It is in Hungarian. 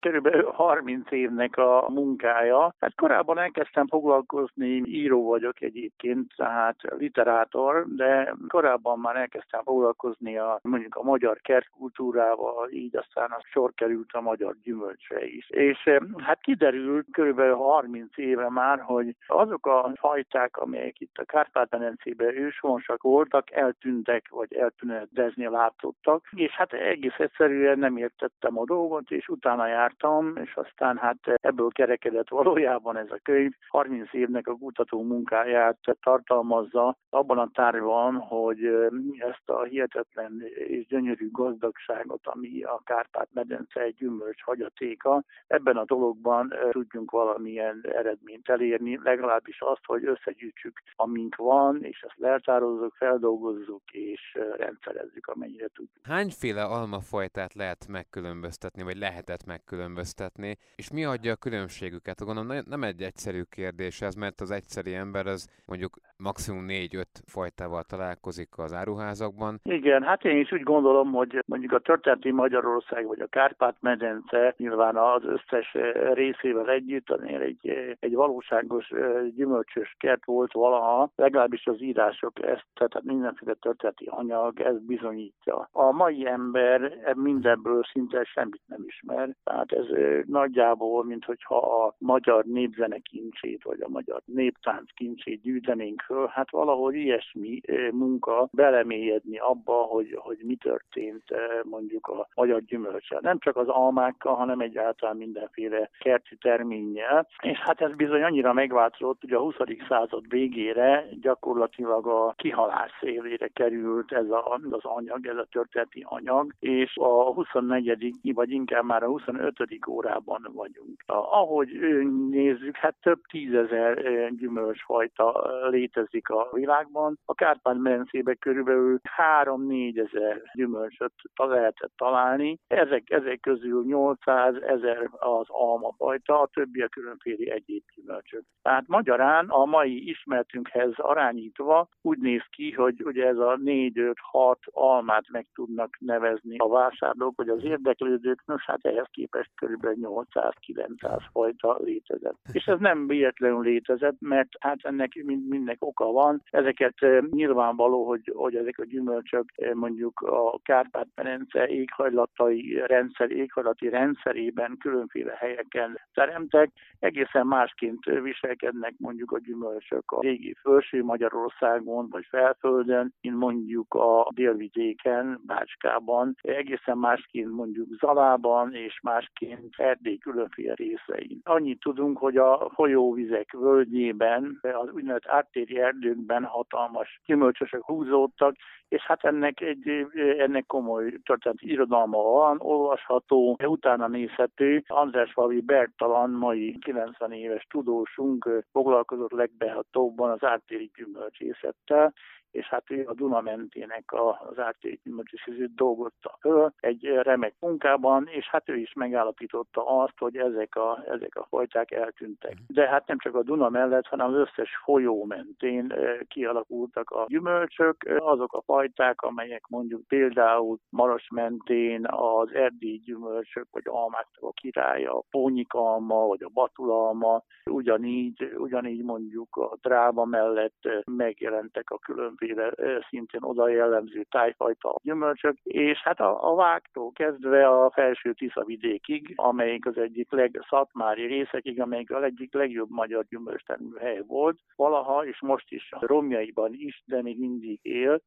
körülbelül 30 évnek a munkája. Hát korábban elkezdtem foglalkozni, író vagyok egyébként, tehát literátor, de korábban már elkezdtem foglalkozni a, mondjuk a magyar kertkultúrával, így aztán a sor került a magyar gyümölcsre is. És eh, hát kiderült körülbelül 30 éve már, hogy azok a fajták, amelyek itt a Kárpát-medencében őshonosak voltak, eltűntek, vagy eltűnedezni látszottak, és hát egész egyszerűen nem értettem a dolgot, és utána jártam, és aztán hát ebből kerekedett valójában ez a könyv. 30 évnek a kutató munkáját tartalmazza abban a tárban, hogy ezt a hihetetlen és gyönyörű gazdagságot, ami a Kárpát-medence egy gyümölcs hagyatéka, ebben a dologban tudjunk valamilyen eredményt elérni, legalábbis azt, hogy összegyűjtsük, amink van, és ezt leltározzuk, feldolgozzuk és rendszerezzük, amennyire tudjuk. Hányféle almafajtát lehet megkülönböztetni, vagy lehetett megkülönböztetni, és mi adja a különbségüket? Gondolom nem egy egyszerű kérdés ez, mert az egyszeri ember az mondjuk maximum 4-5 fajtával találkozik az áruházakban. Igen, hát én is úgy gondolom, hogy mondjuk a történeti Magyarország vagy a Kárpát-medence nyilván az összes részével együtt azért egy, egy valóságos gyümölcsös kert volt valaha, legalábbis az írások ezt, tehát mindenféle történeti anyag ezt bizonyítja. A mai ember mindebből szinte semmit nem ismer, tehát ez nagyjából, mint hogyha a magyar népzene kincsét, vagy a magyar néptánc kincsét gyűjtenénk föl, hát valahogy ilyesmi munka belemélyedni abba, hogy, hogy mi történt mondjuk a magyar gyümölcsel. Nem csak az almákkal, hanem egyáltalán mindenféle kerti terménnyel. És hát ez bizony annyira megváltozott, hogy a 20. század végére gyakorlatilag a kihalás szélére került ez a, az anyag, ez a történeti anyag, és a 24. vagy inkább már a 25. órában vagyunk. Ahogy nézzük, hát több tízezer gyümölcsfajta létezik a világban. A Kárpát-medencében körülbelül 3-4 ezer gyümölcsöt lehetett találni. Ezek, ezek közül 800 ezer az almafajta, a többi a különféle egyéb gyümölcsök. Tehát magyarán a mai ismertünkhez arányítva úgy néz ki, hogy ugye ez a 4-5-6 almát meg tudnak nevezni a vásárlók, vagy az érdeklődők, nos hát ehhez képest kb. 800-900 fajta létezett. És ez nem véletlenül létezett, mert hát ennek mindnek oka van. Ezeket nyilvánvaló, hogy, hogy ezek a gyümölcsök mondjuk a Kárpát-Merence éghajlatai rendszer, éghajlati rendszerében különféle helyeken teremtek, egészen másként viselkednek mondjuk a gyümölcsök a régi felső Magyarországon, vagy felföldön, mint mondjuk a délvidéken, Bácskában, egészen másként mondjuk Zalában, és másként Erdély különféle részein. Annyit tudunk, hogy a folyóvizek völgyében, az úgynevezett áttéri erdőkben hatalmas gyümölcsösök húzódtak, és hát ennek egy ennek komoly történeti irodalma van, olvasható, utána nézhető. András Valvi Bertalan, mai 90 éves tudósunk foglalkozott legbehatóbban az ártéri gyümölcsészettel, és hát ő a Duna mentének az ártéknyomatiszizőt dolgozta föl egy remek munkában, és hát ő is megállapította azt, hogy ezek a, ezek a fajták eltűntek. De hát nem csak a Duna mellett, hanem az összes folyó mentén kialakultak a gyümölcsök, azok a fajták, amelyek mondjuk például Maros mentén az erdélyi gyümölcsök, vagy almáknak a királya, a pónyikalma, vagy a batulalma, ugyanígy, ugyanígy mondjuk a drába mellett megjelentek a különböző különféle szintén oda jellemző tájfajta gyümölcsök, és hát a, a vágtól kezdve a felső Tisza vidékig, amelyik az egyik legszatmári részekig, amelyik a egyik legjobb magyar gyümölcstermő hely volt, valaha és most is a romjaiban is, de még mindig él,